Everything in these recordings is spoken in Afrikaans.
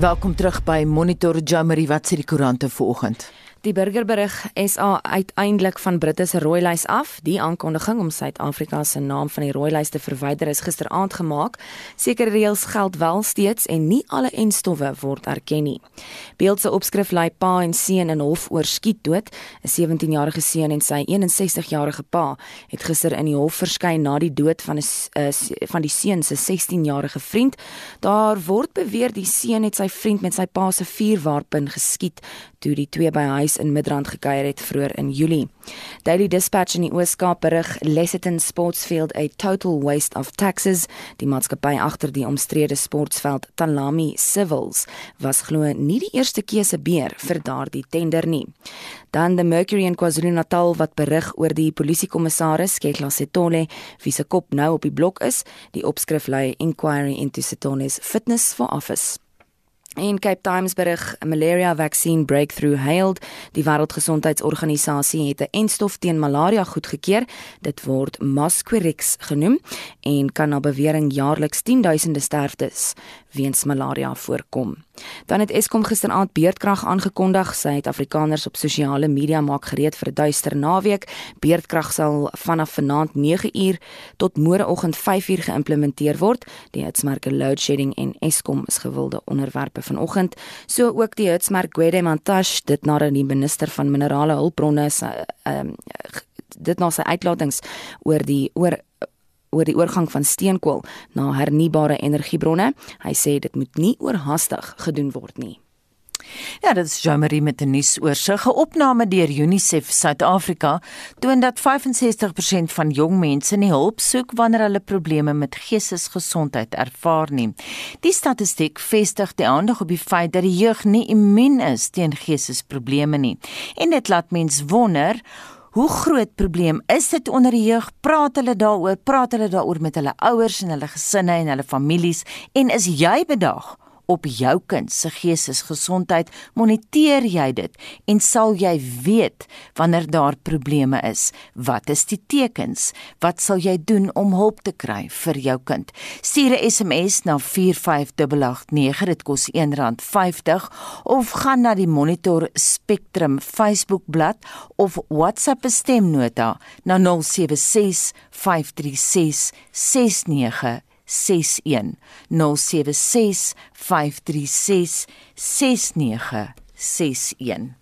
Welkom terug by Monitor Jamari wat sê die koerante vanoggend. Die burgerberig SA uiteindelik van Britte se rooilys af. Die aankondiging om Suid-Afrika se naam van die rooilys te verwyder is gisteraand gemaak. Sekere reëls geld wel steeds en nie alle enstowwe word erken nie. Beeld se opskrif lui pa en seun in hof oor skiet dood. 'n 17-jarige seun en sy 61-jarige pa het gister in die hof verskyn na die dood van 'n uh, van die seun se 16-jarige vriend. Daar word beweer die seun het sy vriend met sy pa se vuurwapen geskiet toe die twee by huis in Midrand gekuier het vroeër in Julie. Daily Dispatch in die Oos-Kaap berig Lesseton Sportsfield a total waste of taxes. Die maatskappy agter die omstrede sportveld Talami Civils was glo nie die eerste keuse beer vir daardie tender nie. Dan the Mercury in KwaZulu-Natal wat berig oor die polisiekommissaris Kekla Setole wie se kop nou op die blok is. Die opskrif lui Inquiry into Setole's fitness for office. In Cape Times berig malaria vaccine breakthrough hailed. Die wêreldgesondheidsorganisasie het 'n enstof teen malaria goedgekeur. Dit word Mosquirix genoem en kan na bewering jaarliks 10000de sterftes weens malaria voorkom. Dan het Eskom gisteraand beerdkrag aangekondig. Sy het Afrikaners op sosiale media maak gereed vir 'n duister naweek. Beerdkrag sal vanaf vanaand 9uur tot môreoggend 5uur geïmplementeer word. Die hitsmerke load shedding en Eskom is gewilde onderwerpe onderwerpe vanoggend, so ook die hitsmerk Gwede Mantash dit nadat die minister van minerale hulpbronne ehm um, dit na sy uitlatings oor die oor oor die oorgang van steenkool na hernubare energiebronne. Hy sê dit moet nie oorhaastig gedoen word nie. Ja, dit is Jean-Marie met 'n nuusoorsig. 'n Opname deur UNICEF Suid-Afrika toon dat 65% van jong mense nie hulp soek wanneer hulle probleme met geestesgesondheid ervaar nie. Die statistiek vestig die aandag op die feit dat die jeug nie immuun is teen geestesprobleme nie. En dit laat mens wonder Hoe groot probleem is dit onder die jeug? Praat hulle daaroor? Praat hulle daaroor met hulle ouers en hulle gesinne en hulle families? En is jy bedag op jou kind se geestesgesondheid, moniteer jy dit en sal jy weet wanneer daar probleme is. Wat is die tekens? Wat sal jy doen om hulp te kry vir jou kind? Stuur 'n SMS na 45889, dit kos R1.50 of gaan na die Monitor Spectrum Facebookblad of WhatsApp stemnota na 076 536 69 076 536 6961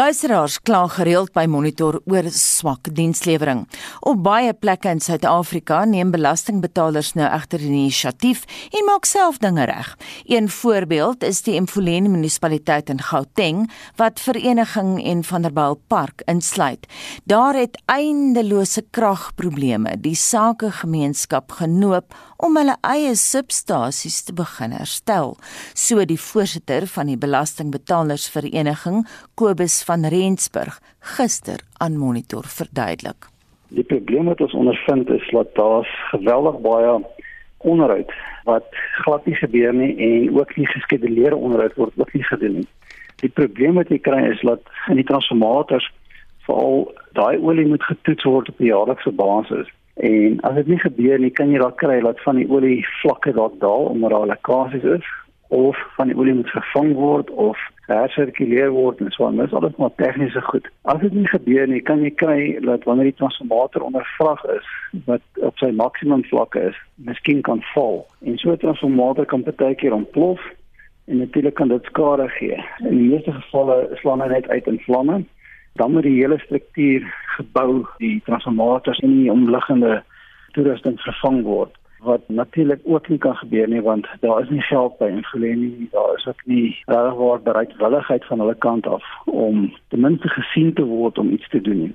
Luisteraars kla gereeld by Monitor oor swak dienslewering. Op baie plekke in Suid-Afrika neem belastingbetalers nou egter die inisiatief en maak self dinge reg. Een voorbeeld is die Mfuleni munisipaliteit in Gauteng wat vereniging en Vanderbijl Park insluit. Daar het eindelose kragprobleme die sakegemeenskap genoop om hulle eie substasies te begin herstel. So die voorsitter van die belastingbetalersvereniging, Kobus van Rensburg, gister aan Monitor verduidelik. Die probleem wat ons ondervind is dat daar geweldig baie onderhoud wat glad nie gebeur nie en ook nie geskeduleerde onderhoud word ook nie gedoen nie. Die probleem wat jy kry is dat in die transformators veral daai olie moet getoets word op 'n jaarlikse basis. En as dit nie gebeur nie, kan jy dalk kry dat van die olie vlakke dalk daal omdat daar lekkasies is of van die olie moet vervang word of hersirkuleer word en so aan. Dis alles maar tegniese goed. As dit nie gebeur nie, kan jy kry dat wanneer die transformator onder vrag is wat op sy maksimum vlakke is, miskien kan val. En so 'n transformator kan baie keer ontplof en natuurlik kan dit skade gee. In die meeste gevalle slaan hy net uit in vlamme dan moet die hele struktuur gebou, die transformators en die omliggende toerusting vervang word wat natuurlik ook nie kan gebeur nie want daar is nie geld by ingelê nie. Daar is ook nie regwaar bereidwilligheid van hulle kant af om ten minste gesien te word om iets te doen nie.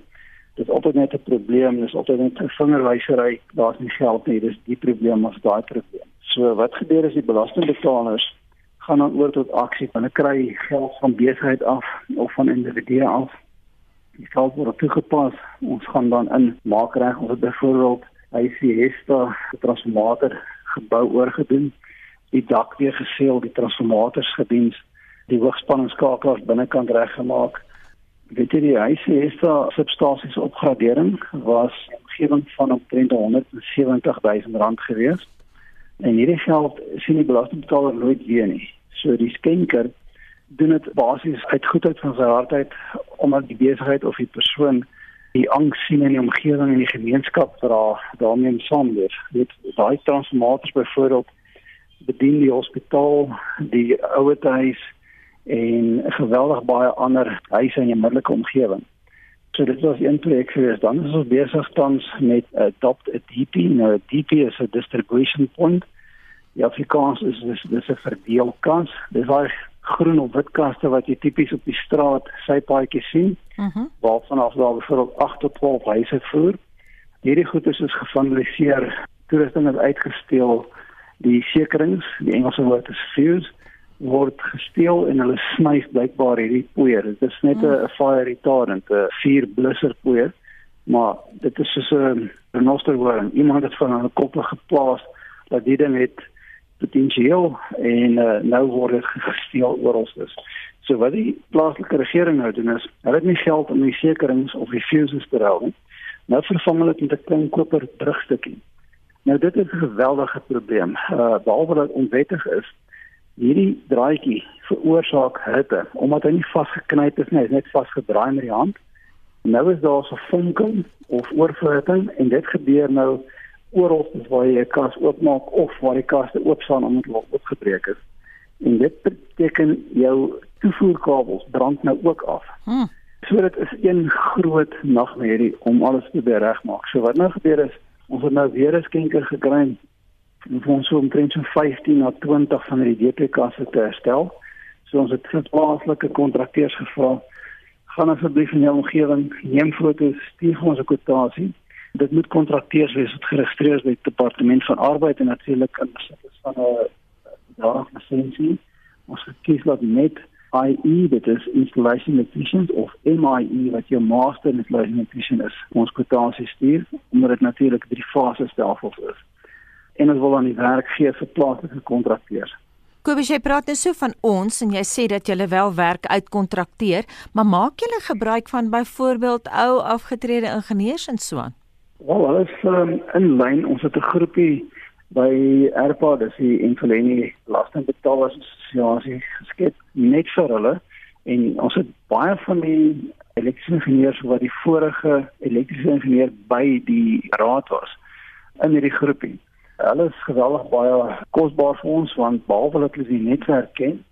Dit is altyd net 'n probleem dis altyd net 'n vingerwysery daar's nie geld nie dis die probleem of daai probleem. So wat gebeur as die belastingbetalers gaan dan oor tot aksie hulle kry geld van besigheid af of van individue af die geld word toegepas. Ons gaan dan in maak reg of byvoorbeeld ICS daar 'n transformator gebou oorgedoen. die dak weer geseël, die transformators gediens, die hoogspanningsskakelaars binnekant reggemaak. Weet jy die huise het daar substasies opgradering was omgewing van omtrent 170 000 rand gewees. En hierdie geld sien die belastingbetaler nooit weer nie. So die skenker doen dit basies uit goedheid van sy hart uit omdat die besigheid of die persoon die angs sien in die omgewing en die gemeenskap dra daarmee saamleef. Dit daai transformators byvoorbeeld bedien die hospitaal, die ouerhuis en geweldig baie ander huise in die middelike omgewing. So dit was een projek geweest. Dan is ons besig tans met adopt a DP. Nou a DP is a distribution point. Die Afrikaans is dis dis 'n verdeelkans. Dis daai groen of wit kaste wat jy tipies op die straat sypaadjies sien. Mhm. Uh waarvan af daar byvoorbeeld 8 tot 12 huise voer. Hierdie goed is gevandaliseer. Toerusting is uitgesteel. Die sekerings, die Engelse woord is fuse word gesteel en hulle snyf blykbaar hierdie poeier. Dit is net 'n mm. fire retardant, 'n vuur blusser poeier, maar dit is soos 'n renosterworm. Iemand het van 'n koppe geplaas dat dit dan net potensieel en uh, nou word dit gesteel oral dus. So wat die plaaslike regering nou doen is, hulle het nie geld om die sekerings of die fuses te hou nie. Nou vervang hulle dit met 'n klein koper terugstukkie. Nou dit is 'n geweldige probleem. Uh behalwe dat onwettig is, hierdie draadjie veroorsaak hitte omdat hy nie vasgeknyp is nie, hy is net vasgedraai met die hand. Nou is daar so vonking of oorverhitting en dit gebeur nou oral waar jy 'n kas oopmaak of waar die kaste oop staan omdat hulle opgebreek is. En dit beteken jou toevoerkabels brand nou ook af. Hmm. So dit is een groot nagmerrie om alles te regmaak. So wat nou gebeur is, ons het nou weer 'n skenker gekry en vir ons so omtrent so 15 na 20 van die DP-kasse te herstel. So ons het plaaslike kontrakteurs gevra, gaan asseblief in jou omgewing neem foto's, stuur ons 'n kwotasie. Dit moet kontrakteurs wees wat geregistreer is by die departement van arbeid en natuurlik in besit is van 'n daar lisensie. Ons kies dat net IE dit is installation electrician of MIE wat jou master installation electrician is. Ons kwotasie stuur omdat dit natuurlik drie fases daarvoor is en ons wil aan die werk gee vir plaaslike kontrakteurs. Kobus, jy praat net nou so van ons en jy sê dat jy wel werk uitkontrakteer, maar maak jy gebruik van byvoorbeeld ou afgetrede ingenieurs en so aan? Wel, alles um, in lyn. Ons het 'n groepie by Erpa, dis die Infleni Belastingbetalers Assosiasie geskep net vir hulle en ons het baie van die elektriese ingenieurs wat die vorige elektriese ingenieur by die raad was in hierdie groepie. Hulle is geweldig baie kosbaar vir ons want behalwe dat hulle die netwerk ken,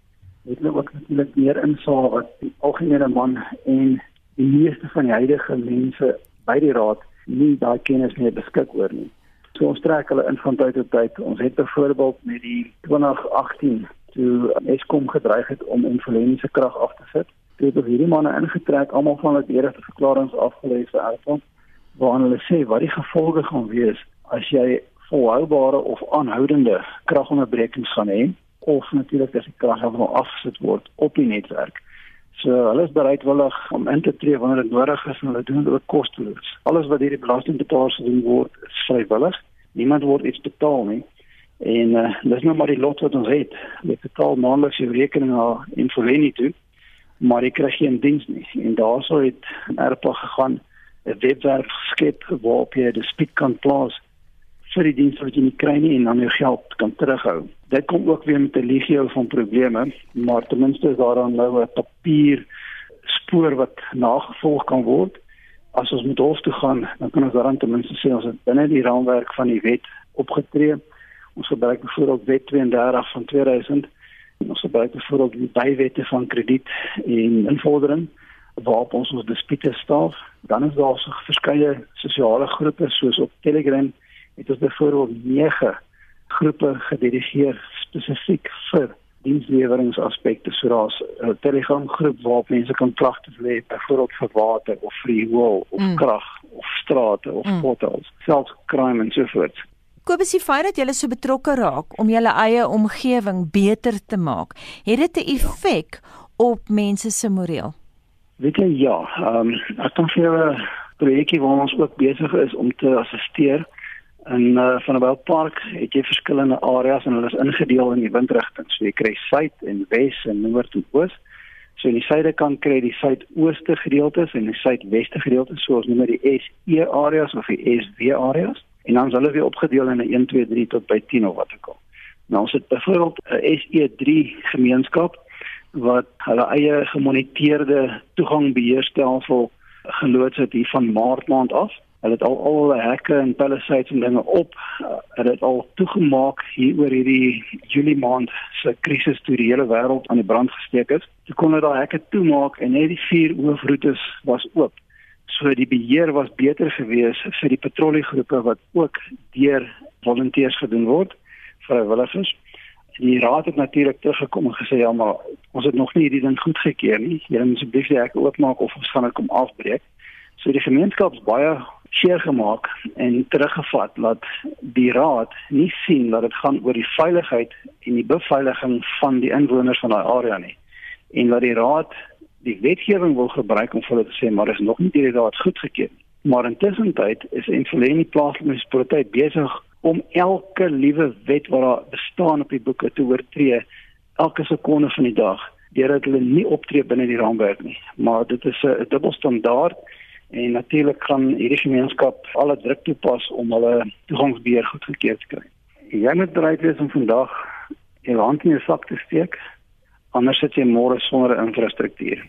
het hulle ook natuurlik meer insaag wat die algemene man en die meeste van die huidige mense by die raad nie daai kennis meer beskik oor nie. So ons trek hulle in van tyd tot tyd. Ons het byvoorbeeld met die 2018 toe Eskom gedreig het om influense krag af te sit. Toe het hierdie manne ingetrek, almal van hulle eerste verklaringe afgelees vir Erfon, waar hulle sê wat die gevolge gaan wees as jy volhoubare of aanhoudende kragonderbrekings gaan hê of natuurlik as die krag helemaal afgesit word op die netwerk. So hulle is bereidwillig om in te tree wanneer dit nodig is en hulle doen dit ook kosteloos. Alles wat hierdie belastingbetalers doen word is vrywillig. Niemand word iets betaal nie. En uh, dis nou maar die lot wat ons het. Jy betaal maandeliks jou rekening na Infoleni toe, maar jy kry geen diens nie. En daaroor het Erpa gegaan 'n webwerf geskep waarop jy die spiek kan plaas vir die dienste wat jy nie kry nie en dan jou geld kan terughou. Dit kom ook weer met 'n legio van probleme, maar ten minste is daar dan nou 'n papier spoor wat nagevolg kan word. As ons met hof toe gaan, dan kan ons daaraan ten minste sê ons het binne die raamwerk van die wet opgetree. Ons gebruik byvoorbeeld wet 32 van 2000 en ons gebruik byvoorbeeld die bywette van krediet en invordering waarop ons ons dispute staaf. Dan is daar so verskeie sosiale groepe soos op Telegram het ons byvoorbeeld 9 groepe gededigeer spesifiek vir diensleweringsaspekte so daar's 'n Telegram groep waar mense kan klagte lê byvoorbeeld vir water of freewall of mm. krag of strate of mm. portals selfs crime en so voort. Kobus, die feit dat julle so betrokke raak om julle eie omgewing beter te maak, het dit 'n effek op mense se moreel? Weet jy ja, ehm um, ek dink vir 'n projekkie waar ons ook besig is om te assisteer In uh, Vanderbilt Park het jy verskillende areas en hulle is ingedeel in die windrigtinge. So jy kry suid en wes en noord en oos. So in die suide kant kry jy die suidooste gedeeltes en die suidweste gedeeltes soos noem dit die SE areas of die SW areas. En dan is hulle weer opgedeel in 'n 1 2 3 tot by 10 of wat ook al. Nou ons het byvoorbeeld 'n SE3 gemeenskap wat hulle eie gemoniteerde toegangbeheerstelsel geloods het hier van Maart maand af. Hulle het al al die hekke en palisades en dinge op. Hulle het al toegemaak hier oor hierdie Julie maand se krisis toe die hele wêreld aan die brand gesteek is. Toe kon hulle daai hekke toemaak en net die vier hoofroetes was oop. So die beheer was beter gewees vir die patrolliegroepe wat ook deur volonteërs gedoen word, vrywilligers. Die raad het natuurlik teruggekom en gesê ja, maar ons het nog nie hierdie ding goedgekeur nie. Julle moet asseblief die hekke oopmaak of ons gaan dit kom afbreek. So die gemeenskap is baie seer gemaak en teruggevat dat die raad nie sien dat dit gaan oor die veiligheid en die beveiliging van die inwoners van daai area nie en dat die raad die wetgewing wil gebruik om hulle te sê maar is nog nie die raad goedgekeur maar intussen tyd is Enfoleni plaaslike munisipaliteit besig om elke liewe wet wat daar bestaan op die boeke te oortree elke sekonde van die dag deurdat hulle nie optree binne die raamwerk nie. Maar dit is 'n dubbelstandaard en natuurlik gaan hierdie gemeenskap alle druk toepas om hulle toegangsbeheer goedgekeur te kry. Jy moet bereid wees om vandag jou hand in jou sak te steek anders sit jy môre sonder infrastruktuur.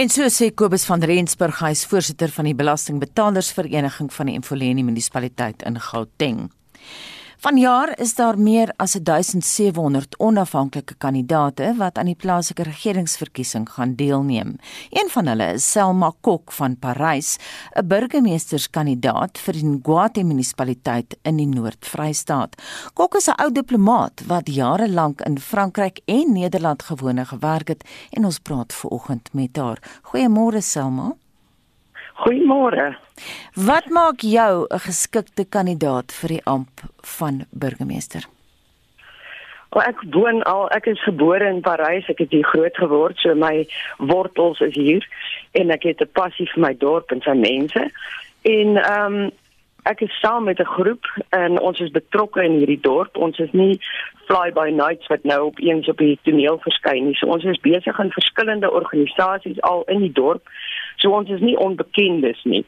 En so sê Kobus van Rensburg, hy is voorsitter van die Belastingbetalersvereniging van die Emfoleni munisipaliteit in Gauteng. Vanjaar is daar meer as 1700 onafhanklike kandidaate wat aan die plaaslike regeringsverkiesing gaan deelneem. Een van hulle is Selma Kok van Parys, 'n burgemeesterskandidaat vir die Nguate munisipaliteit in die Noord-Vrystaat. Kok is 'n ou diplomaat wat jare lank in Frankryk en Nederland gewone gewerk het en ons praat ver oggend met haar. Goeiemôre Selma. Goeiemôre. Wat maak jou 'n geskikte kandidaat vir die amp van burgemeester? Well, ek woon al, ek is gebore in Parys, ek het hier groot geword, so my wortels is hier en ek het 'n passie vir my dorp en sy mense. En ehm um, ek is saam met 'n groep en ons is betrokke in hierdie dorp. Ons is nie fly by nights wat nou op eens op die toneel verskyn nie. So ons is besig in verskillende organisasies al in die dorp. So ons is nie onbekendes nie.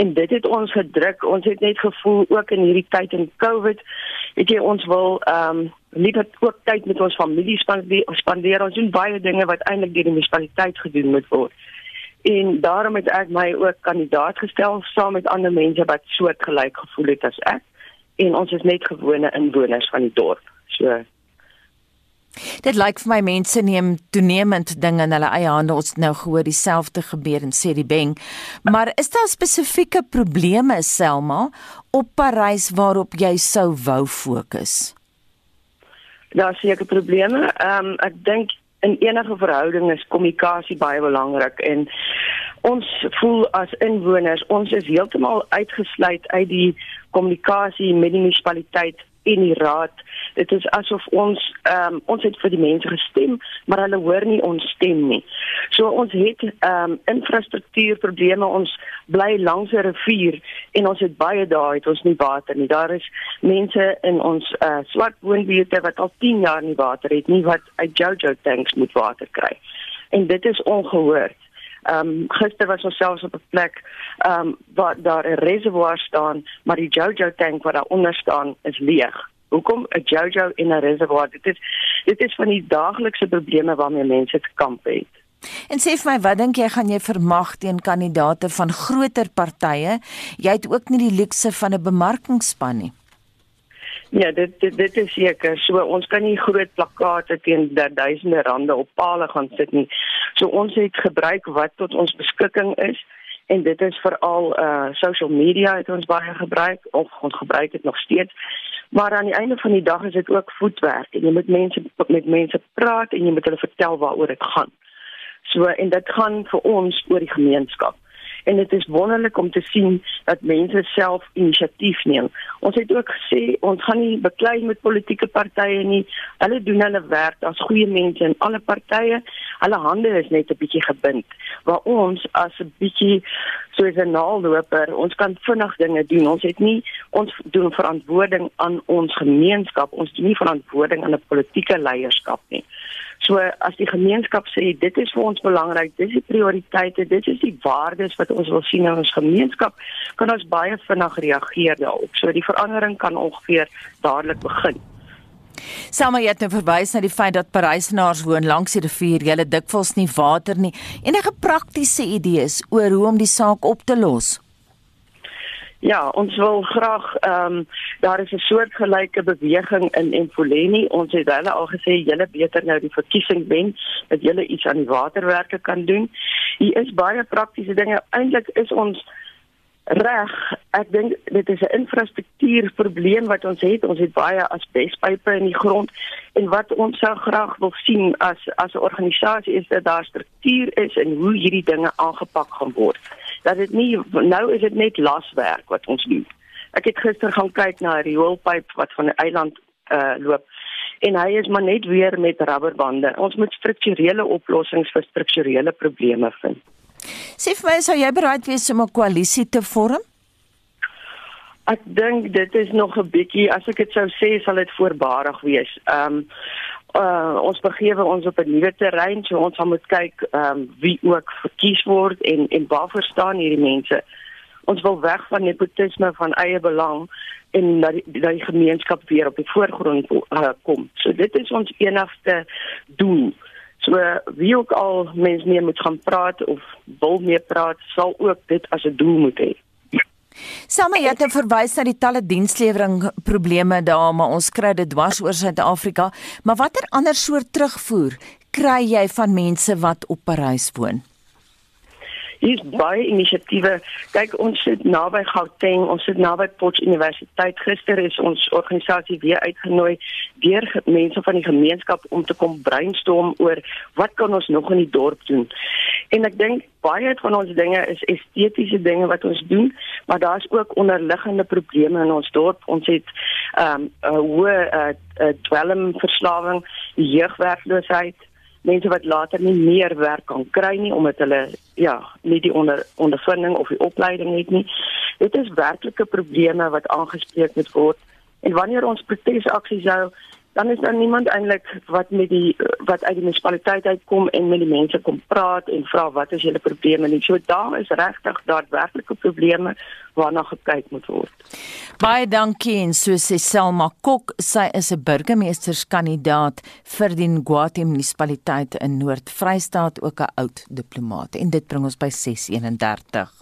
En dit het ons gedruk. Ons het net gevoel ook in hierdie tyd in COVID, weet jy, ons wil ehm um, liever ook tyd met ons familie spandeer. spandeer. Ons doen baie dinge wat eintlik deur die munisipaliteit gedoen moet word. En daarom het ek my ook kandidaat gestel saam met ander mense wat soortgelyk gevoel het as ek. En ons is net gewone inwoners van die dorp. So Dit lyk vir my mense neem toenemend dinge in hulle eie hande. Ons nou gehoor dieselfde gebeur in Sedibeng. Maar is daar spesifieke probleme Selma op Parys waarop jy sou wou fokus? Daar seker probleme. Ehm um, ek dink in enige verhouding is kommunikasie baie belangrik en ons voel as inwoners ons is heeltemal uitgesluit uit die kommunikasie met die munisipaliteit en die raad. Dit is asof ons ehm um, ons het vir die mense gestem, maar hulle hoor nie ons stem nie. So ons het ehm um, infrastruktuurprobleme. Ons bly langs 'n rivier en ons het baie dae het ons nie water nie. Daar is mense in ons uh, swart woonbuurte wat al 10 jaar nie water het nie wat uit Jojo tanks moet water kry. En dit is ongehoord. Ehm um, gister was ons selfs op 'n plek ehm um, waar daar 'n reservoir staan, maar die Jojo tank wat daar onder staan is leeg. Hoekom 'n Jojo in 'n reservoir? Dit is dit is van die daaglikse probleme waarmee mense te kamp het. En sê vir my, wat dink jy gaan jy vermag teen kandidaate van groter partye? Jy het ook nie die luukse van 'n bemarkingspan nie. Ja, dit dit dit is seker. So ons kan nie groot plakate teen duisende rande op palle gaan sit nie. So ons het gebruik wat tot ons beskikking is en dit is veral uh social media het ons baie gebruik of ons gebruik dit nog steeds. Maar aan die einde van die dag is dit ook voetwerk en jy moet mense met mense praat en jy moet hulle vertel waaroor dit gaan. So en dit gaan vir ons oor die gemeenskap. En dit is wonderlik om te sien dat mense self inisiatief neem. Ons het ook gesê ons gaan nie beklei met politieke partye nie. Hulle doen hulle werk as goeie mense in alle partye. Hulle hande is net 'n bietjie gebind. Waar ons as 'n bietjie soos 'n naalloper, ons kan vinnig dinge doen. Ons het nie ons doen verantwoording aan ons gemeenskap. Ons doen nie verantwoording aan 'n politieke leierskap nie. So as die gemeenskap sê dit is vir ons belangrik, dis die prioriteite, dit is die waardes wat ons wil sien in ons gemeenskap, kan ons baie vinnig reageer daarop. So die verandering kan ongeveer dadelik begin. Selma het nou verwys na die feit dat Parysenaars woon langs die rivier, hulle dikwels nie water nie. Enige praktiese idees oor hoe om die saak op te los? Ja, ons wil graag ehm um, daar is 'n soortgelyke beweging in Empoleni. Ons het hulle al gesê julle beter nou die verkiesing wen dat julle iets aan die waterwerke kan doen. Hier is baie praktiese dinge. Eintlik is ons reg. Ek dink dit is 'n infrastruktuurprobleem wat ons het. Ons het baie asbespype in die grond en wat ons sou graag wil sien as as 'n organisasie is dat daar struktuur is en hoe hierdie dinge aangepak gaan word dat dit nie nou is dit net laswerk wat ons doen. Ek het gister gaan kyk na 'n rioolpyp wat van 'n eiland uh loop en hy is maar net weer met rubberbande. Ons moet strukturele oplossings vir strukturele probleme vind. Sê vir my, sou jy bereid wees om 'n koalisie te vorm? Ek dink dit is nog 'n bietjie as ek dit sou sê sal dit voorbarig wees. Ehm um, uh, ons begewe ons op 'n nuwe terrein, so ons moet kyk ehm um, wie ook verkies word en en waarvoor staan hierdie mense. Ons wil weg van nepotisme van eie belang en dat die, dat die gemeenskap weer op die voorgrond uh, kom. So dit is ons enigste doel. So wie ook al mense mee moet gaan praat of wil mee praat, sal ook dit as 'n doel moet hê. Same jy het nou verwys na die talle dienslewering probleme daar, maar ons kry dit dwars oor Suid-Afrika. Maar watter ander soort terugvoer kry jy van mense wat op Parys woon? Hier is baie inisiatiewe. Kyk, ons sit naby Gauteng, ons sit naby Potch Universiteit. Gister is ons organisasie weer uitgenooi deur mense van die gemeenskap om te kom brainstorm oor wat kan ons nog in die dorp doen. En ek dink baie van ons dinge is estetiese dinge wat ons doen, maar daar's ook onderliggende probleme in ons dorp. Ons het ehm um, 'n hoë uh, dwelmverslawing, jeugwerkloosheid mense wat later nie meer werk kan kry nie omdat hulle ja, nie die onder ondervinding of die opleiding het nie. Dit is werklike probleme wat aangespreek moet word. En wanneer ons protesaksies hou, dan is daar niemand eintlik wat met die wat uit die munisipaliteit uitkom en met die mense kom praat en vra wat is julle probleme nie. So daar is regtig daadwerklike probleme waarna gekyk moet word. Baie dankie en so sê Selma Kok, sy is 'n burgemeesterskandidaat vir die Nguati munisipaliteit in Noord-Vrystaat, ook 'n oud diplomaat en dit bring ons by 631.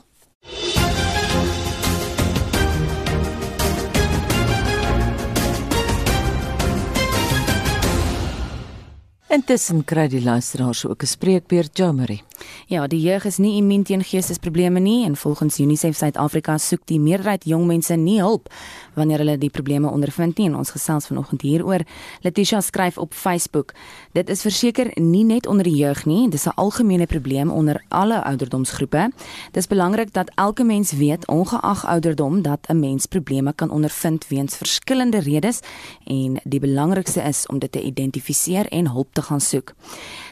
Intussen kry die luisteraars ook 'n spreekbeurt Jomery. Ja, die jeug is nie immuun teen geestesprobleme nie en volgens UNICEF Suid-Afrika soek die meerderheid jong mense nie hulp wanneer hulle die probleme ondervind nie. En ons gesels vanoggend hieroor. Letitia skryf op Facebook: "Dit is verseker nie net onder die jeug nie, dis 'n algemene probleem onder alle ouderdomsgroepe. Dis belangrik dat elke mens weet ongeag ouderdom dat 'n mens probleme kan ondervind weens verskillende redes en die belangrikste is om dit te identifiseer en hulp te gaan soek."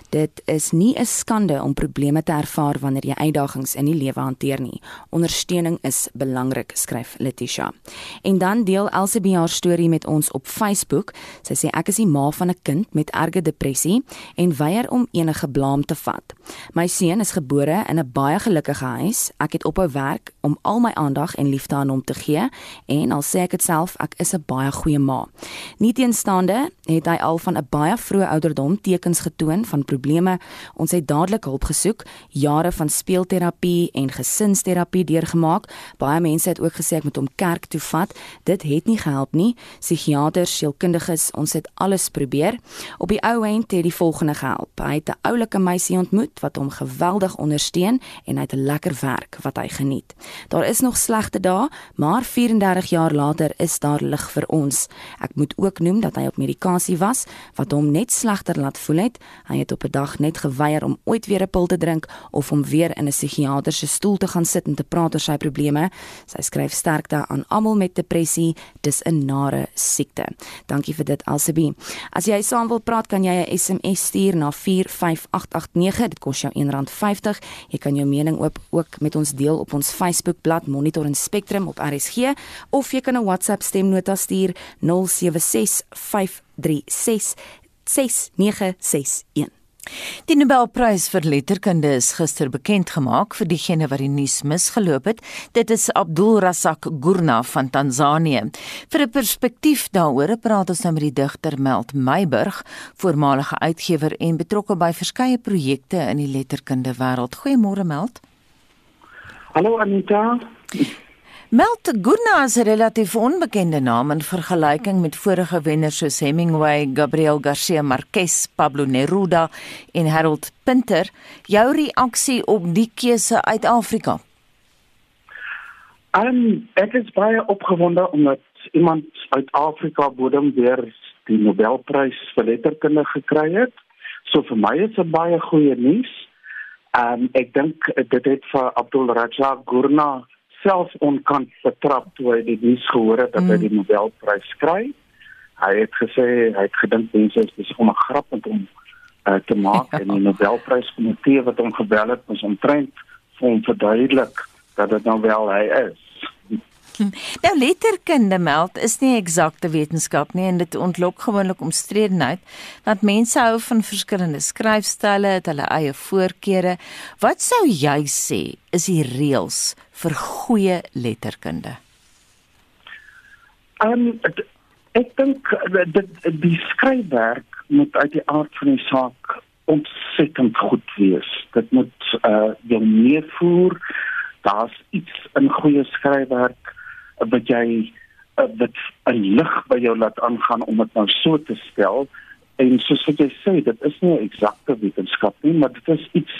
Dit is nie 'n skande om probleme te ervaar wanneer jy uitdagings in die lewe hanteer nie. Ondersteuning is belangrik, skryf Letitia. En dan deel Elsie haar storie met ons op Facebook. Sy sê ek is die ma van 'n kind met erge depressie en weier om enige blame te vat. My seun is gebore in 'n baie gelukkige huis. Ek het ophou werk om al my aandag en liefde aan hom te gee en al sê ek dit self, ek is 'n baie goeie ma. Nieteenstaande het hy al van 'n baie vroeë ouderdom tekens getoon van probleme. Ons het dadelik hulp gesoek, jare van speelterapie en gesinsterapie deurgemaak. Baie mense het ook gesê ek moet hom kerk toe vat. Dit het nie gehelp nie. Psigiaters, sielkundiges, ons het alles probeer. Op die ou end het die volgende gehelp. Hy het 'n oulike meisie ontmoet wat hom geweldig ondersteun en hy het 'n lekker werk wat hy geniet. Daar is nog slegte dae, maar 34 jaar later is daar lig vir ons. Ek moet ook noem dat hy op medikasie was wat hom net slegter laat voel het. Hy het op per dag net geweier om ooit weer 'n pil te drink of om weer in 'n psigiater se stoel te gaan sit en te praat oor sy probleme. Sy skryf sterkte aan almal met depressie. Dis 'n nare siekte. Dankie vir dit Elsabie. As jy saam wil praat, kan jy 'n SMS stuur na 45889. Dit kos jou R1.50. Jy kan jou mening ook ook met ons deel op ons Facebookblad Monitor en Spectrum op RSG of jy kan 'n WhatsApp stemnota stuur 0765366961. Die Nobelprys vir letterkunde is gister bekend gemaak vir diegene wat die nuus misgeloop het. Dit is Abdul Razak Gurna van Tansanië. Vir 'n perspektief daaroor praat ons nou met die digter Meld Meiburg, voormalige uitgewer en betrokke by verskeie projekte in die letterkunde wêreld. Goeiemôre Meld. Hallo Anita. Meld Gurna is 'n relatief onbekende naam in vergelyking met vorige wenners soos Hemingway, Gabriel Garcia Marquez, Pablo Neruda en Harold Pinter. Jou reaksie op die keuse uit Afrika? Um, ek is baie opgewonde omdat iemand uit Afrika bodem weer die Nobelprys vir letterkunde gekry het. So vir my is dit baie goeie nuus. Um ek dink dit het vir Abdul Razak Gurna self onkant betrap toe hy die nuus gehoor het dat mm. hy die Nobelprys kry. Hy het gesê hy het gedink mense is besig om 'n grap met hom uh, te maak ja. en die Nobelpryskomitee wat hom gebel het, moes omtrent vir hom verduidelik dat dit nou wel hy is. Nou letterkunde meld is nie eksakte wetenskap nie en dit ontlok gewoonlik omstredenheid want mense hou van verskillende skryfstyle, het hulle eie voorkeure. Wat sou jy sê is die reëls vir goeie letterkunde? Um ek dink dit die skryfwerk moet uit die aard van die saak ontsettend goed wees. Dit moet uh jou meevoer. Daar's iets in goeie skryfwerk wat jy uh, wat 'n lig by jou laat aangaan om dit nou so te stel en soos wat jy sê dit is nie 'n eksakte wetenskap nie maar dit is iets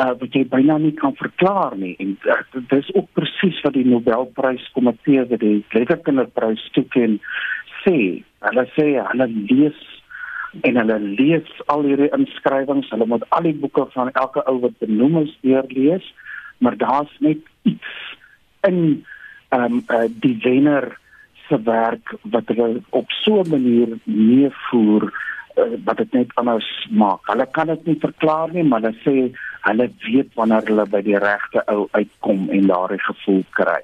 uh, wat jy byna nie kan verklaar nie. En uh, dit is ook presies wat die Nobelprys komitee wat die letterkundeprys toeken sê. Hulle sê hulle lees en hulle lees al hierdie inskrywings. Hulle moet al die boeke van elke ou wat benoem is deurlees. Maar daar's net iets in ehm um, uh, die wenner se werk wat hulle op so 'n manier meevoer uh, wat dit net anders maak. Hulle kan dit nie verklaar nie, maar hulle sê hulle weet wanneer hulle by die regte ou uitkom en daardie gevoel kry.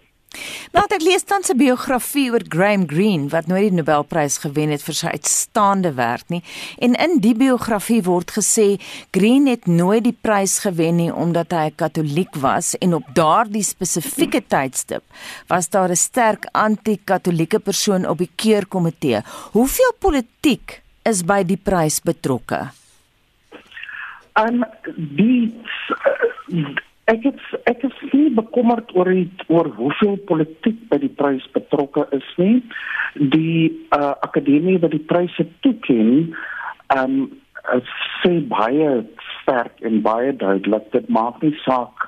Nou ek lees dan 'n biografie oor Graham Greene wat nooit die Nobelprys gewen het vir sy uitstaande werk nie. En in die biografie word gesê Greene het nooit die prys gewen nie omdat hy 'n Katoliek was en op daardie spesifieke tydstip was daar 'n sterk anti-Katolieke persoon op die keurkomitee. Hoeveel politiek is by die prys betrokke? Um die uh, Ek het ek is nie bekommerd oor die, oor hoeveel politiek by die prys betrokke is nie. Die uh, akademie wat die pryse toeken, ehm um, sê baie sterk en baie duidelik dit maak nie saak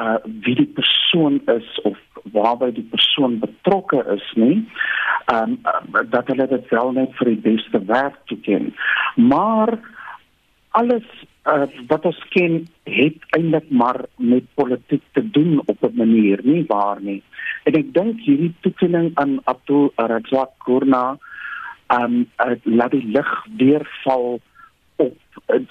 uh wie die persoon is of waarby die persoon betrokke is nie. Ehm um, dat hulle dit wel net vir die beste werk toeken. Maar alles uh, wat ons ken het eintlik maar met politiek te doen op 'n manier nie waar nie. En ek dink hierdie toekenning aan Abdul Razak Gurna um laat die lig weer val op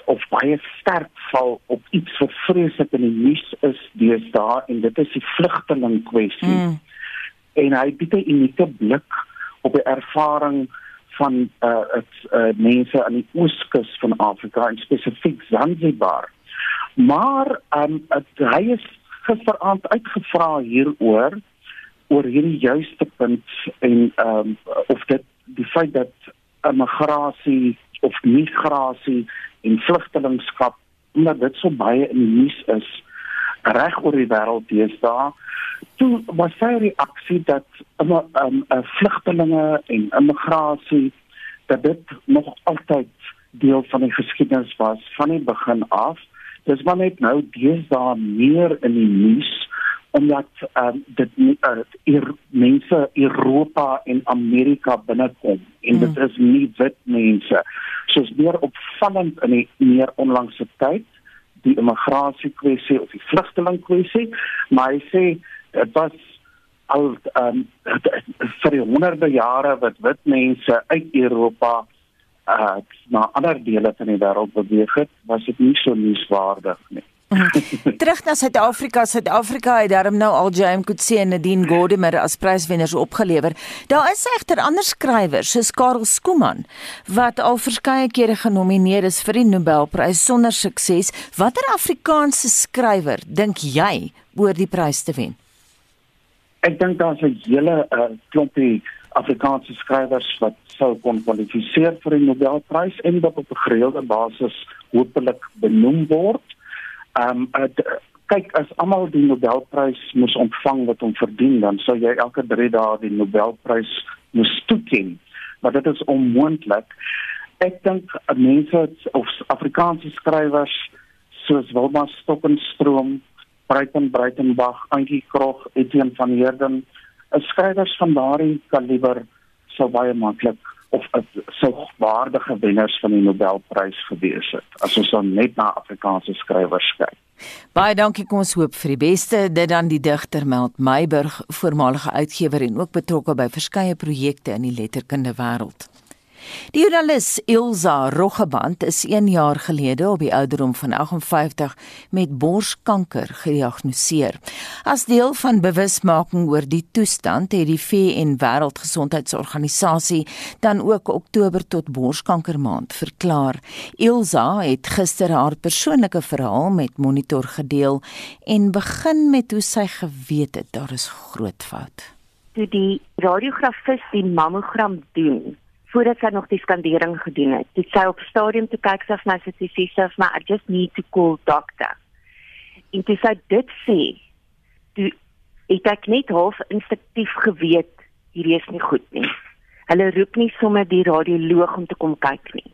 of baie sterk val op iets wat vreeslik in die nuus is deesdae en dit is die vlugteling kwessie. Mm. En hy bied 'n unieke blik op die ervaring van uh, het uh, mense aan die ooskus van Afrika en spesifiek Zanzibar. Maar um, het, hy is gisteraand uitgevra hieroor oor hierdie juiste punt en um, of dit die feit dat immigrasie of migrasie en vlugtelingskap omdat dit so baie in die nuus is reg oor die wêreld deesdae toe was sy reaksie dat um, um, uh, vlugtelinge en immigrasie dat dit nog altyd deel van die geskiedenis was van die begin af dis maar net nou deesdae meer in die nuus omdat uh, dit uh, er, mense Europa en Amerika binnekom en mm. dit is nie wit mense soos meer opvallend in die meer onlangse tyd die immigrasie kwessie of die vlugteling kwessie maar hy sê dit was al um, vir honderde jare wat wit mense uit Europa uh, na ander dele van die wêreld beweeg het was dit nie so nuuswaardig nie Terug na Suid-Afrika. Suid-Afrika het daarom nou al James Coetzee en Nadine Gordimer as pryswenners opgelewer. Daar is egter ander skrywers soos Karel Skooman wat al verskeie kere genomineer is vir die Nobelprys sonder sukses. Watter Afrikaanse skrywer dink jy oor die prys te wen? Ek dink daar's 'n hele uh, klompie Afrikaanse skrywers wat sou kon kwalifiseer vir die Nobelprys en wat op 'n gereelde basis hopelik benoem word. Ehm um, kyk as almal die Nobelprys moes ontvang wat hom verdien, dan sou jy elke 3 dae die Nobelprys moes toeken. Maar dit is onmoontlik. Ek dink mense of Afrikaanse skrywers soos Wilma Stokenstroom, Breiten Breitenbach, Antjie Krog, Etienne van Heerden, skrywers van daardie kaliber sou baie maklik of sou waardige wenners van die Nobelprys gewees het as ons dan net na Afrikaanse skrywers kyk. Baie dankie kom ons hoop vir die beste dit dan die digter Meld Meiburg voormalige uitgewer en ook betrokke by verskeie projekte in die letterkunde wêreld. Die joernalis Ilza Roggeband is 1 jaar gelede op die ouderdom van 58 met borskanker gediagnoseer. As deel van bewusmaking oor die toestand het die VN Wêreldgesondheidsorganisasie dan ook Oktober tot borskankermaand verklaar. Ilza het gister haar persoonlike verhaal met Monitor gedeel en begin met hoe sy geweet het daar is groot fout. Toe die radiografis die mammogram doen, voordat sy nog die skandering gedoen het. Dit sy op stadium te kyk sy na sy sy sê maar I just need to call doctor. En toe sy dit sê, toe het ek net half instinktief geweet hierdie is nie goed nie. Hulle roep nie sommer die radioloog om te kom kyk nie.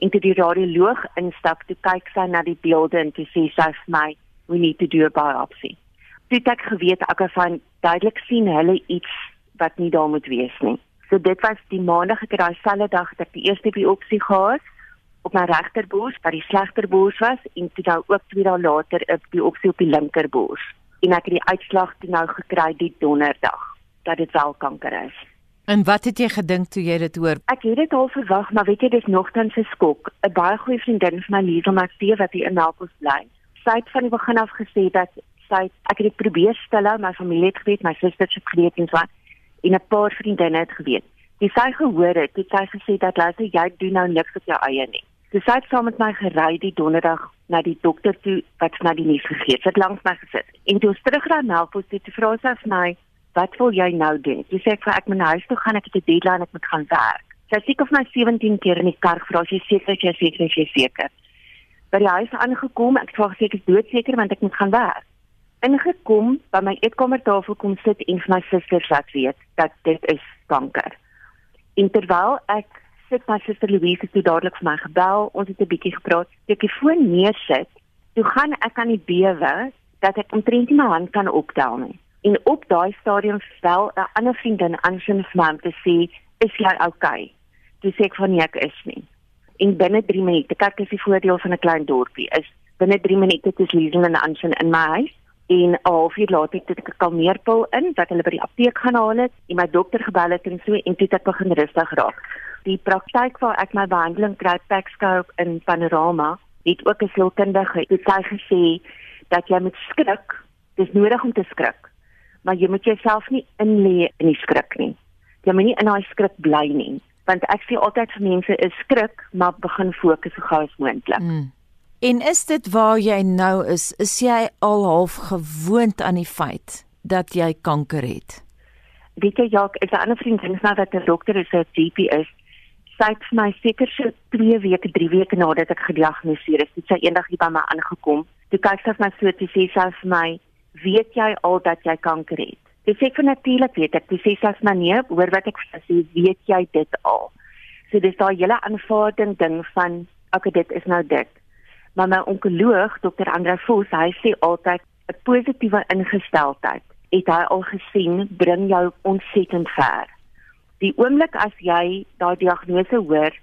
En toe die radioloog instap, toe kyk sy na die beelde en toe sê sy vir my, we need to do a biopsy. Toe ek geweet ek kan duidelik sien hulle iets wat nie daar moet wees nie. So dit was die maandag ek het daai selfde dag dat ek die eerste biopsie gehad op my regterbors wat die slegterbors was en toe nou ook twee dae later 'n biopsie op die linkerbors en ek het die uitslag toe nou gekry die donderdag dat dit wel kanker is. En wat het jy gedink toe jy dit hoor? Ek het dit al verwag, maar weet jy dis nogtans 'n skok. 'n Baie goeie vriendin van my Liesel Matthee wat hier in Melkbos bly. Sy het van die begin af gesê dat sy ek het dit probeer stel, my familie het geweet, my susters het geweet en so aan en 'n paar vriendinne het geweet. Die sy gehoor het, het sy gesê dat luister jy doen nou niks op jou eie nie. Sy so, het saam met my gery die donderdag na die dokter toe wat na die nuus gegee het. Sy het langs my gesit. En toe ons terug na Melkbos toe te vra sy vir my, "Wat wil jy nou doen?" Sy sê ek vir ek moet huis toe gaan, ek het 'n deadline, ek moet gaan werk. Sy sê ek of my 17 keer in die kar vra sy seker jy seker jy seker. By die huis aangekom, ek vra seker ek is doodseker want ek moet gaan werk ingekom by my eetkamertafel kom sit en vir my susters laat weet dat dit is kanker. En terwyl ek sit my suster Louise het dadelik vir my gebel, ons het 'n bietjie gepraat. Toe ek die foon neersit, toe gaan ek aan die bewe dat ek omtrent nie my hand kan optel nie. En op daai stadium stel 'n ander vriendin aan sy man te sê, "Is jy okay?" Toe sê ek van nee, ek is nie. En binne 3 minute, kyk as die voordeel van 'n klein dorpie is, binne 3 minute ek Liesel en Anson in my huis en 'n halfuur later het ek 'n kalmeerpil in wat hulle by die apteek gaan haal het en my dokter gebel het en so en toe ek begin rustig raak. Die praktyk waar ek my behandeling kry Paxscope in Panorama het ook 'n sielkundige het sy gesê dat jy moet skrik. Dis nodig om te skrik. Maar jy moet jouself nie inlê in die skrik nie. Jy moet nie in daai skrik bly nie want ek sê altyd vir mense is skrik maar begin fokus so gou as moontlik. Mm. En is dit waar jy nou is? Is jy al half gewoond aan die feit dat jy kanker het? Weet jy ja, 'n ander vriend en sy wat 'n dokter is, 'n GP is. Sy het my seker so 2 weke, 3 weke nadat ek gediagnoseer is, het sy eendag hier by my aangekom. Toe kyk sy my so te sê sy vir my, "Weet jy al dat jy kanker het?" Dis ek vir natuurlik weet ek. Toe sê sy vir my, "Nee, hoor wat ek sê, weet jy dit al?" So dis daai hele aanvaarding ding van, "Oké, dit is nou dit." Maar my onkoloog, dokter Andre Vos, hy sê altyd 'n positiewe ingesteldheid, het hy al gesien bring jou ontsettend ver. Die oomblik as jy daai diagnose hoor,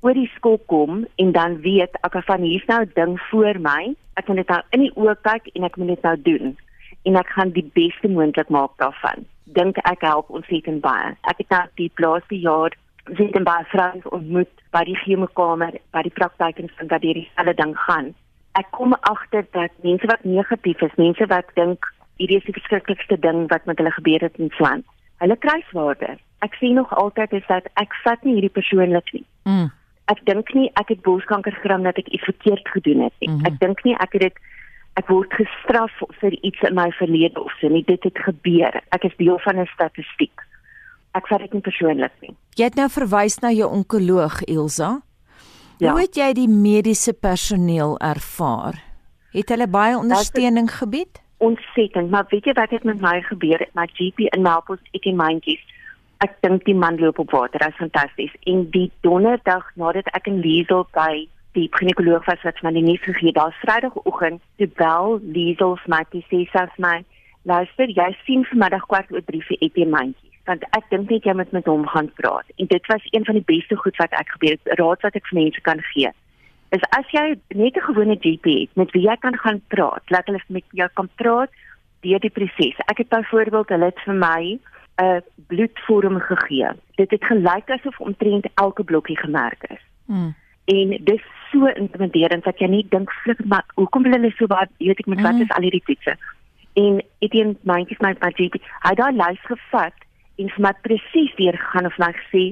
oor die skool kom en dan weet ek van hier's nou 'n ding voor my, ek moet dit nou in die oë kyk en ek moet dit nou doen en ek gaan die beste moontlik maak daarvan. Dink ek help ontsettend baie. Ek het nou die laaste jaar sit in baie vrouens ontmoet by die chemokamer, by die praktyk en vind dat hierdie hele ding gaan. Ek kom agter dat mense wat negatief is, mense wat dink hierdie is die verskriklikste ding wat met hulle gebeur het in Swaan. Hulle kry swaarder. Ek sien nog altyd is dat ek vat nie hierdie persoonlik nie. Mm ek dink nie ek het borskanker gekry dat ek iets verkeerd gedoen het nie. Mm -hmm. Ek dink nie ek het dit ek word gestraf vir iets in my verlede of so nie. Dit het gebeur. Ek is deel van 'n statistiek. Ek vat dit nie persoonlik nie. Jy het nou verwys na jou onkoloog Elsa. Ja. Hoe het jy die mediese personeel ervaar? Het hulle baie ondersteuning gebied? Ontsettend, maar weet jy wat het met my gebeur? My GP in Melkbos, ek en myntjies ek dink die man loop op water, dit is fantasties. En die donderdag nadat ek in Liesel by die ginekoloog was wat my die nuus gegee, daar Vrydagoggend, terwyl Liesel vir my sê sas my, luister, jy sien vanmiddag kwart oor 3 vir Etienne mandjie want ek dink net jy moet met hom gaan praat. En dit was een van die beste goed wat ek gebeur het, raad wat ek vir mense kan gee. Is as jy net 'n gewone GP het met wie jy kan gaan praat, laat hulle met jou kan praat deur die proses. Ek het byvoorbeeld hulle het vir my 'n bloedvorm gegee. Dit het gelyk asof omtrent elke blokkie gemerk is. Mm. En dis so intimiderend dat jy nie dink flik maar hoekom wil hulle so baie weet ek met wat mm. is al hierdie toetse. En Etienne myntjies my my GP, hy daai lys gevat en vir my presies weer gegaan of my gesê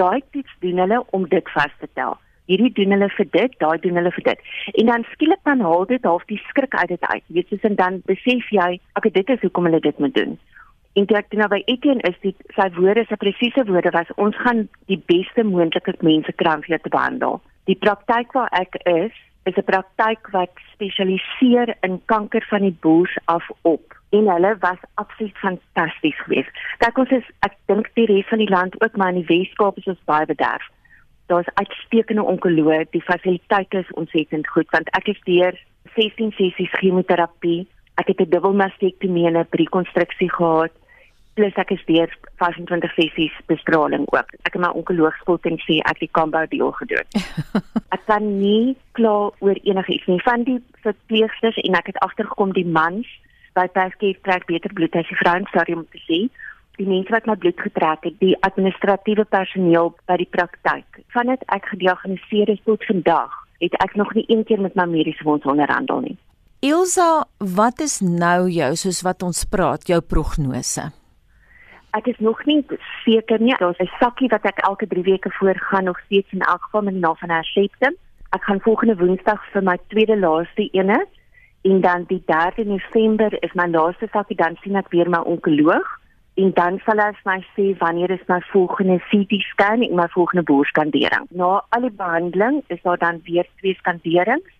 daai toets doen hulle om dit vas te tel. Hierdie doen hulle vir dit, daai doen hulle vir dit. En dan skielik dan haal dit half die skrik uit dit uit. Jy weet soos en dan besef jy, okay, dit is hoekom hulle dit moet doen. En toe ek nou by Etienne is, die sy woorde, sy presiese woorde was ons gaan die beste moontlike mense kry om vir te behandel. Die praktyk waar ek is, is 'n praktyk wat spesialiseer in kanker van die bors af op en hulle was absoluut fantasties geweest. Kyk ons is ek dink die res van die land ook maar in die Weskaap is ons baie bederf. Daar's uitstekende onkoloë, die fasiliteite is ontsettend goed want ek het deur 16 sessies chemoterapie, ek het 'n dubbelmastektomie en 'n rekonstruksie gehad plus ek is deur 25 sessies bestraling ook. Ek het my onkoloog en sê ek het combo deel gedoen. ek kan nie klaar oor enigiets nie van die verpleegsters en ek het agtergekom die mans by Paskie trek beter bloed as die vrouens stadium te sien. Die mense wat my bloed getrek het, die administratiewe personeel by die praktyk. Vandat ek gediagnoseer is tot vandag, het ek nog nie een keer met my mediese fonds onderhandel nie. Ilsa, wat is nou jou soos wat ons praat, jou prognose? ek is nog nie seker nie. Daar's 'n sakkie wat ek elke 3 weke voor gaan nog steeds in elk geval met naam van Herseptum. Ek gaan volgende Woensdag vir my tweede laaste ene en dan die 3de November is my laaste sakkie dan sien ek weer my onkoloog en dan sal hy my sê wanneer is my volgende CT scan en my volgende boorskandering. Na al die behandeling is daar dan weer twee skanderings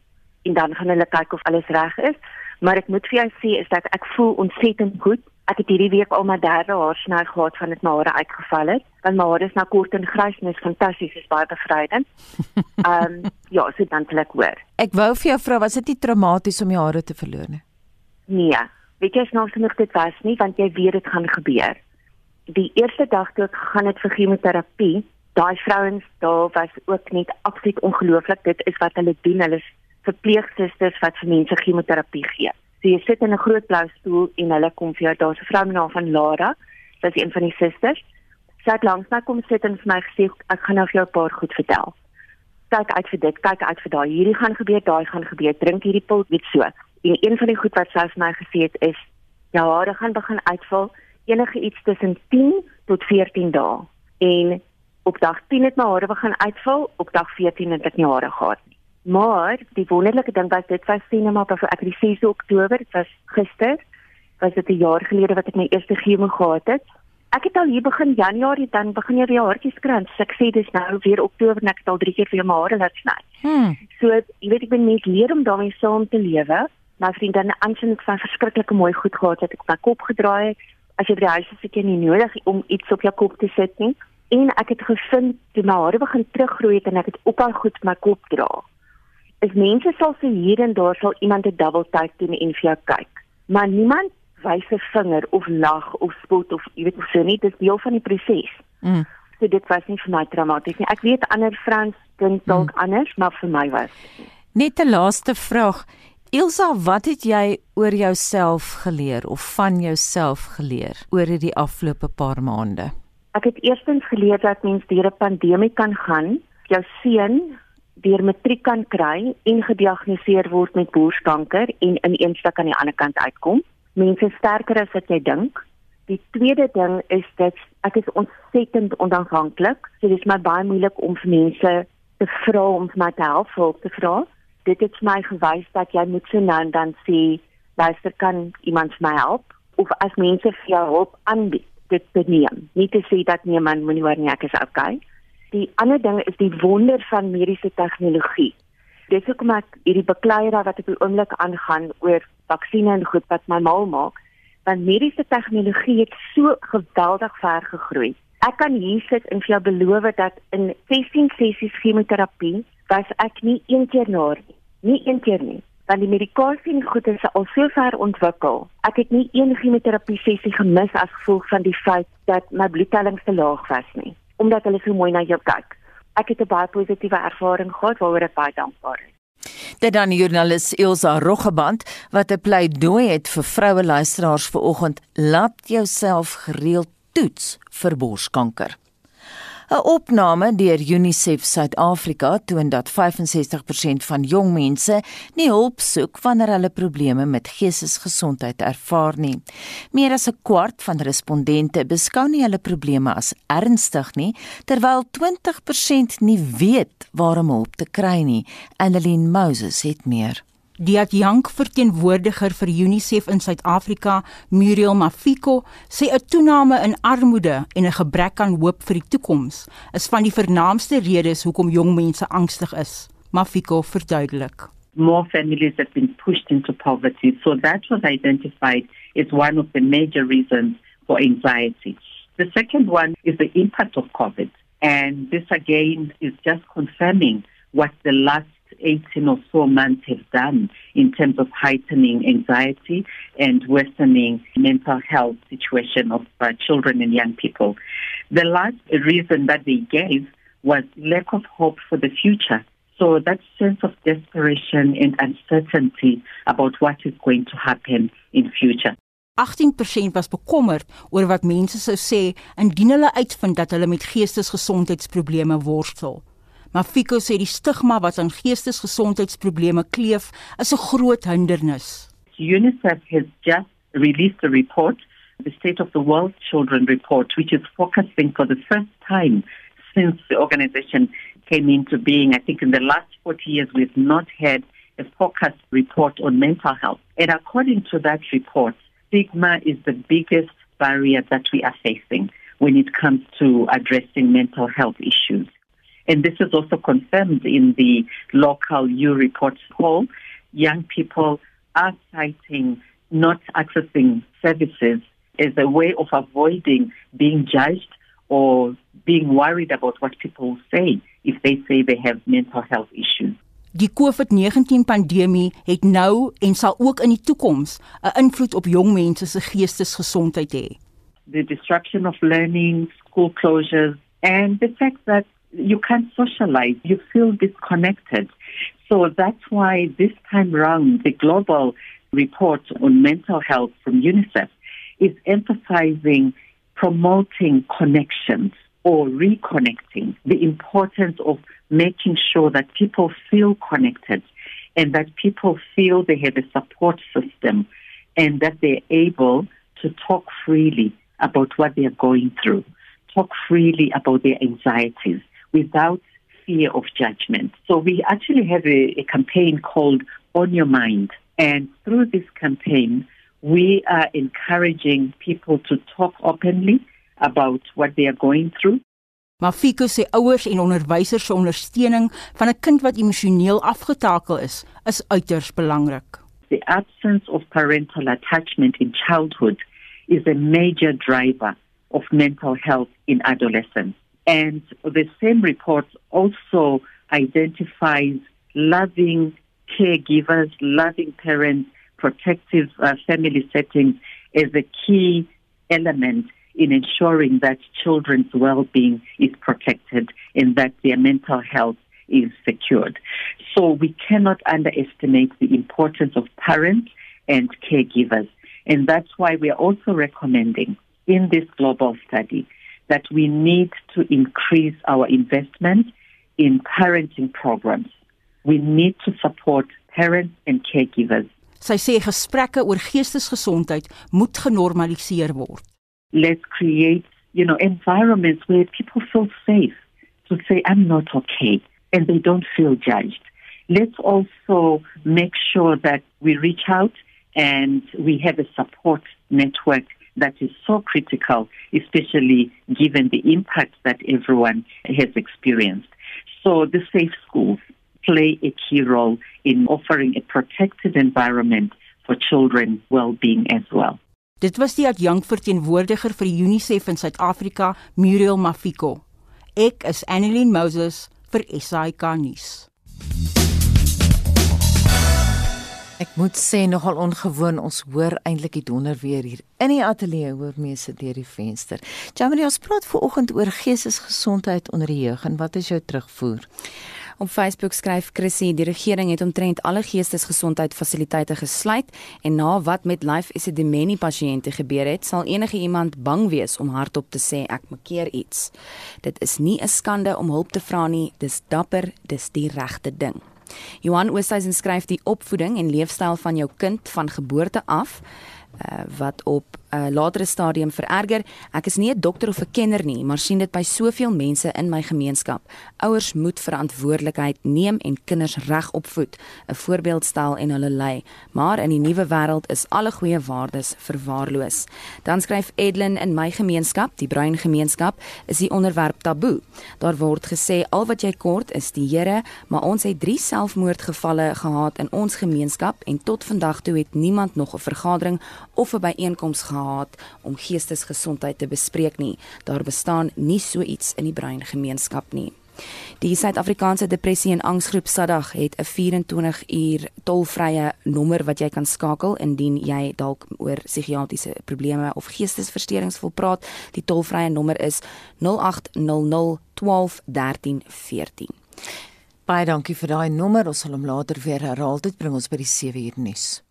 en dan gaan hulle kyk of alles reg is. Maar ek moet vir jou sê is dat ek voel ontsettend goed Ek het hierdie week al my derde haarsny gehad van dit my hare uitgeval het. Want my hare is nou kort en grys en is fantasties, is baie bevrydend. Ehm um, ja, so dan klink hoor. Ek wou vir jou vra, was dit nie traumaties om jou hare te verloor nie? Nee, weet jy snaaks genoeg dit was nie, want jy weet dit gaan gebeur. Die eerste dag toe ek gegaan het vir chemoterapie, daai vrouens daar was ook net absoluut ongelooflik. Dit is wat hulle doen. Hulle is verpleegsusters wat vir mense chemoterapie gee. So jy sit in 'n groot blou stoel en hulle kom vir jou. Daar's 'n vrou met naam van Lara. Sy is een van die susters. Sy het langs my kom sit en vir my gesê ek gaan nou vir jou 'n paar goed vertel. Kyk uit vir dit, kyk uit vir daai. Hierdie gaan gebeur, daai gaan gebeur. Drink hierdie pil net so. En een van die goed wat sy vir my gesê het is ja, hare gaan begin uitval enige iets tussen 10 tot 14 dae. En op dag 10 het my hare begin uitval, op dag 14 het ek nie hare gehad nie. Maar die wonderlike ding was dit was sinema op ek die 6 Oktober, dit was gister, was dit 'n jaar gelede wat ek my eerste chemo gehad het. Ek het al hier begin Januarie dan begin jy weer haartjies kry. So ek sê dis nou weer Oktober en ek het al 3 keer weer my hare laat sny. Hmm. So jy weet ek ben net leer om daarmee saam te lewe. My vriende en aansien van verskriklike mooi goed gehad het ek my kop gedraai het. As jy by die huis is, ek nie nodig om iets op jou kop te sit nie. En ek het gevind toe my hare begin teruggroei het en ek het ophou goed my kop dra is mense sal se hier en daar sal iemand 'n double take doen en vir jou kyk. Maar niemand wys 'n vinger of lag of spot of jy weet of so nie, dit is deel van die proses. Mm. So dit was nie vir my traumaties nie. Ek weet ander Frans dink dalk mm. anders, maar vir my was Net 'n laaste vraag. Ilsa, wat het jy oor jouself geleer of van jouself geleer oor hierdie afgelope paar maande? Ek het eerstens geleer dat mens deur 'n pandemie kan gaan, jou seun deur matriek kan kry en gediagnoseer word met borskanker en in een stuk aan die ander kant uitkom. Mense sterker as wat jy dink. Die tweede ding is dat ek is ontsettend onafhanklik. So dit is my baie moeilik om vir mense te vra om my te help, hulp te vra. Dit het my gewys dat jy moet so nou en dan sê, luister kan iemand vir my help of as mense vir jou hulp aanbied dit te neem. Nie te sê dat man, moenie worry nie, ek is okay. Die ander ding is die wonder van mediese tegnologie. Dis hoekom ek hierdie bekleier wat op die oomblik aangaan oor vaksines en goed wat my mal maak, want mediese tegnologie het so geweldig ver gegroei. Ek kan hier sit en vir jou beloof dat in 16 sessies chemoterapie was ek nie een keer na nie. Nie een keer nie want die medikasie en goed is al so ver ontwikkel. Ek het nie een chemoterapie sessie gemis as gevolg van die feit dat my bloedtellings te laag was nie, omdat hulle so mooi na jou kyk. Ek het 'n baie positiewe ervaring gehad waaroor ek baie dankbaar is. Dit dan joernalis Elsa Roggeband wat 'n pleidooi het vir vroue luisteraars vanoggend, laat jouself gereeld toets vir borskanker. 'n Opname deur UNICEF Suid-Afrika toon dat 65% van jong mense nie hulp soek wanneer hulle probleme met geestesgesondheid ervaar nie. Meer as 'n kwart van respondente beskou nie hulle probleme as ernstig nie, terwyl 20% nie weet waar om hulp te kry nie. Annelien Moses het meer. Die adjunk verteenwoordiger vir UNICEF in Suid-Afrika, Muriel Mafiko, sê 'n toename in armoede en 'n gebrek aan hoop vir die toekoms is van die vernaamste redes hoekom jong mense angstig is. Mafiko verduidelik. More families have been pushed into poverty, so that was identified as one of the major reasons for anxiety. The second one is the impact of COVID, and this again is just confirming what the last 18 or so months have done in terms of heightening anxiety and worsening mental health situation of uh, children and young people. The last reason that they gave was lack of hope for the future. So that sense of desperation and uncertainty about what is going to happen in future. 18% was bekommerd oor wat mense sou sê indien hulle uitvind dat hulle met geestesgesondheidsprobleme worstel. Maar Fico sê die stigma wat aan geestesgesondheidsprobleme kleef, is 'n groot hindernis. UNICEF has just released a report, the State of the World Children report, which is focusing for the first time since the organization came into being. I think in the last 40 years we've not had a focused report on mental health. And according to that report, stigma is the biggest barrier that we are facing when it comes to addressing mental health issues. And this is also confirmed in the local U report poll. Young people are citing not accessing services as a way of avoiding being judged or being worried about what people say if they say they have mental health issues. Die COVID-19 pandemie het nou en sal ook in die toekoms 'n invloed op jong mense se geestesgesondheid hê. The disruption of learning, school closures and the fact that you can't socialize, you feel disconnected. So that's why this time around, the global report on mental health from UNICEF is emphasizing promoting connections or reconnecting, the importance of making sure that people feel connected and that people feel they have a support system and that they're able to talk freely about what they're going through, talk freely about their anxieties without fear of judgment. So we actually have a, a campaign called On Your Mind. And through this campaign, we are encouraging people to talk openly about what they are going through. Maar Fico sê ouers en onderwysers se ondersteuning van 'n kind wat emosioneel afgetakel is, is uiters belangrik. The absence of parental attachment in childhood is a major driver of mental health in adolescence. And the same report also identifies loving caregivers, loving parents protective uh, family settings as a key element in ensuring that children's well-being is protected and that their mental health is secured. So we cannot underestimate the importance of parents and caregivers. And that's why we are also recommending in this global study that we need to increase our investment in parenting programs. We need to support parents and caregivers. Sy sê gesprekke oor geestesgesondheid moet genormaliseer word. Let's create, you know, environments where people feel safe to say I'm not okay and they don't feel judged. Let's also make sure that we reach out and we have a support network that is so critical, especially given the impact that everyone has experienced. So the safe schools play a key role in offering a protected environment for children's well-being as well. Dit was die adjunkt verteenwoordiger vir UNICEF in Suid-Afrika, Muriel Mafiko. Ek is Annelien Moses vir SAK nuus. Ek moet sê nogal ongewoon ons hoor eintlik die donder weer hier in die ateljee hoor mense deur die venster. Jamie ons praat ver oggend oor geestesgesondheid onder die jeug en wat is jou terugvoer? Op Facebook skryf Chrissy die regering het omtrent alle geestesgesondheid fasiliteite gesluit en na wat met Life Esidimeni pasiënte gebeur het, sal enige iemand bang wees om hardop te sê ek maak iets. Dit is nie 'n skande om hulp te vra nie, dis dapper, dis die regte ding. Johan Oosthuizen skryf die opvoeding en leefstyl van jou kind van geboorte af uh, wat op 'n uh, latere stadium vererger. Ek is nie 'n dokter of 'n kenner nie, maar sien dit by soveel mense in my gemeenskap. Ouers moet verantwoordelikheid neem en kinders reg opvoed, 'n voorbeeld stel en hulle lei. Maar in die nuwe wêreld is alle goeie waardes verwaarloos. Dan skryf Edlin in my gemeenskap, die bruin gemeenskap, is die onderwerp taboe. Daar word gesê al wat jy kort is die Here, maar ons het 3 selfmoordgevalle gehad in ons gemeenskap en tot vandag toe het niemand nog 'n vergadering of 'n byeenkoms gehad gehad om geestesgesondheid te bespreek nie. Daar bestaan nie so iets in die brein gemeenskap nie. Die Suid-Afrikaanse Depressie en Angsgroep SADAG het 'n 24 uur tolvrye nommer wat jy kan skakel indien jy dalk oor psigiatriese probleme of geestesversteurings wil praat. Die tolvrye nommer is 0800 12 13 14. Baie dankie vir daai nommer. Ons sal hom later weer herhaal. Dit bring ons by die 7 uur nuus.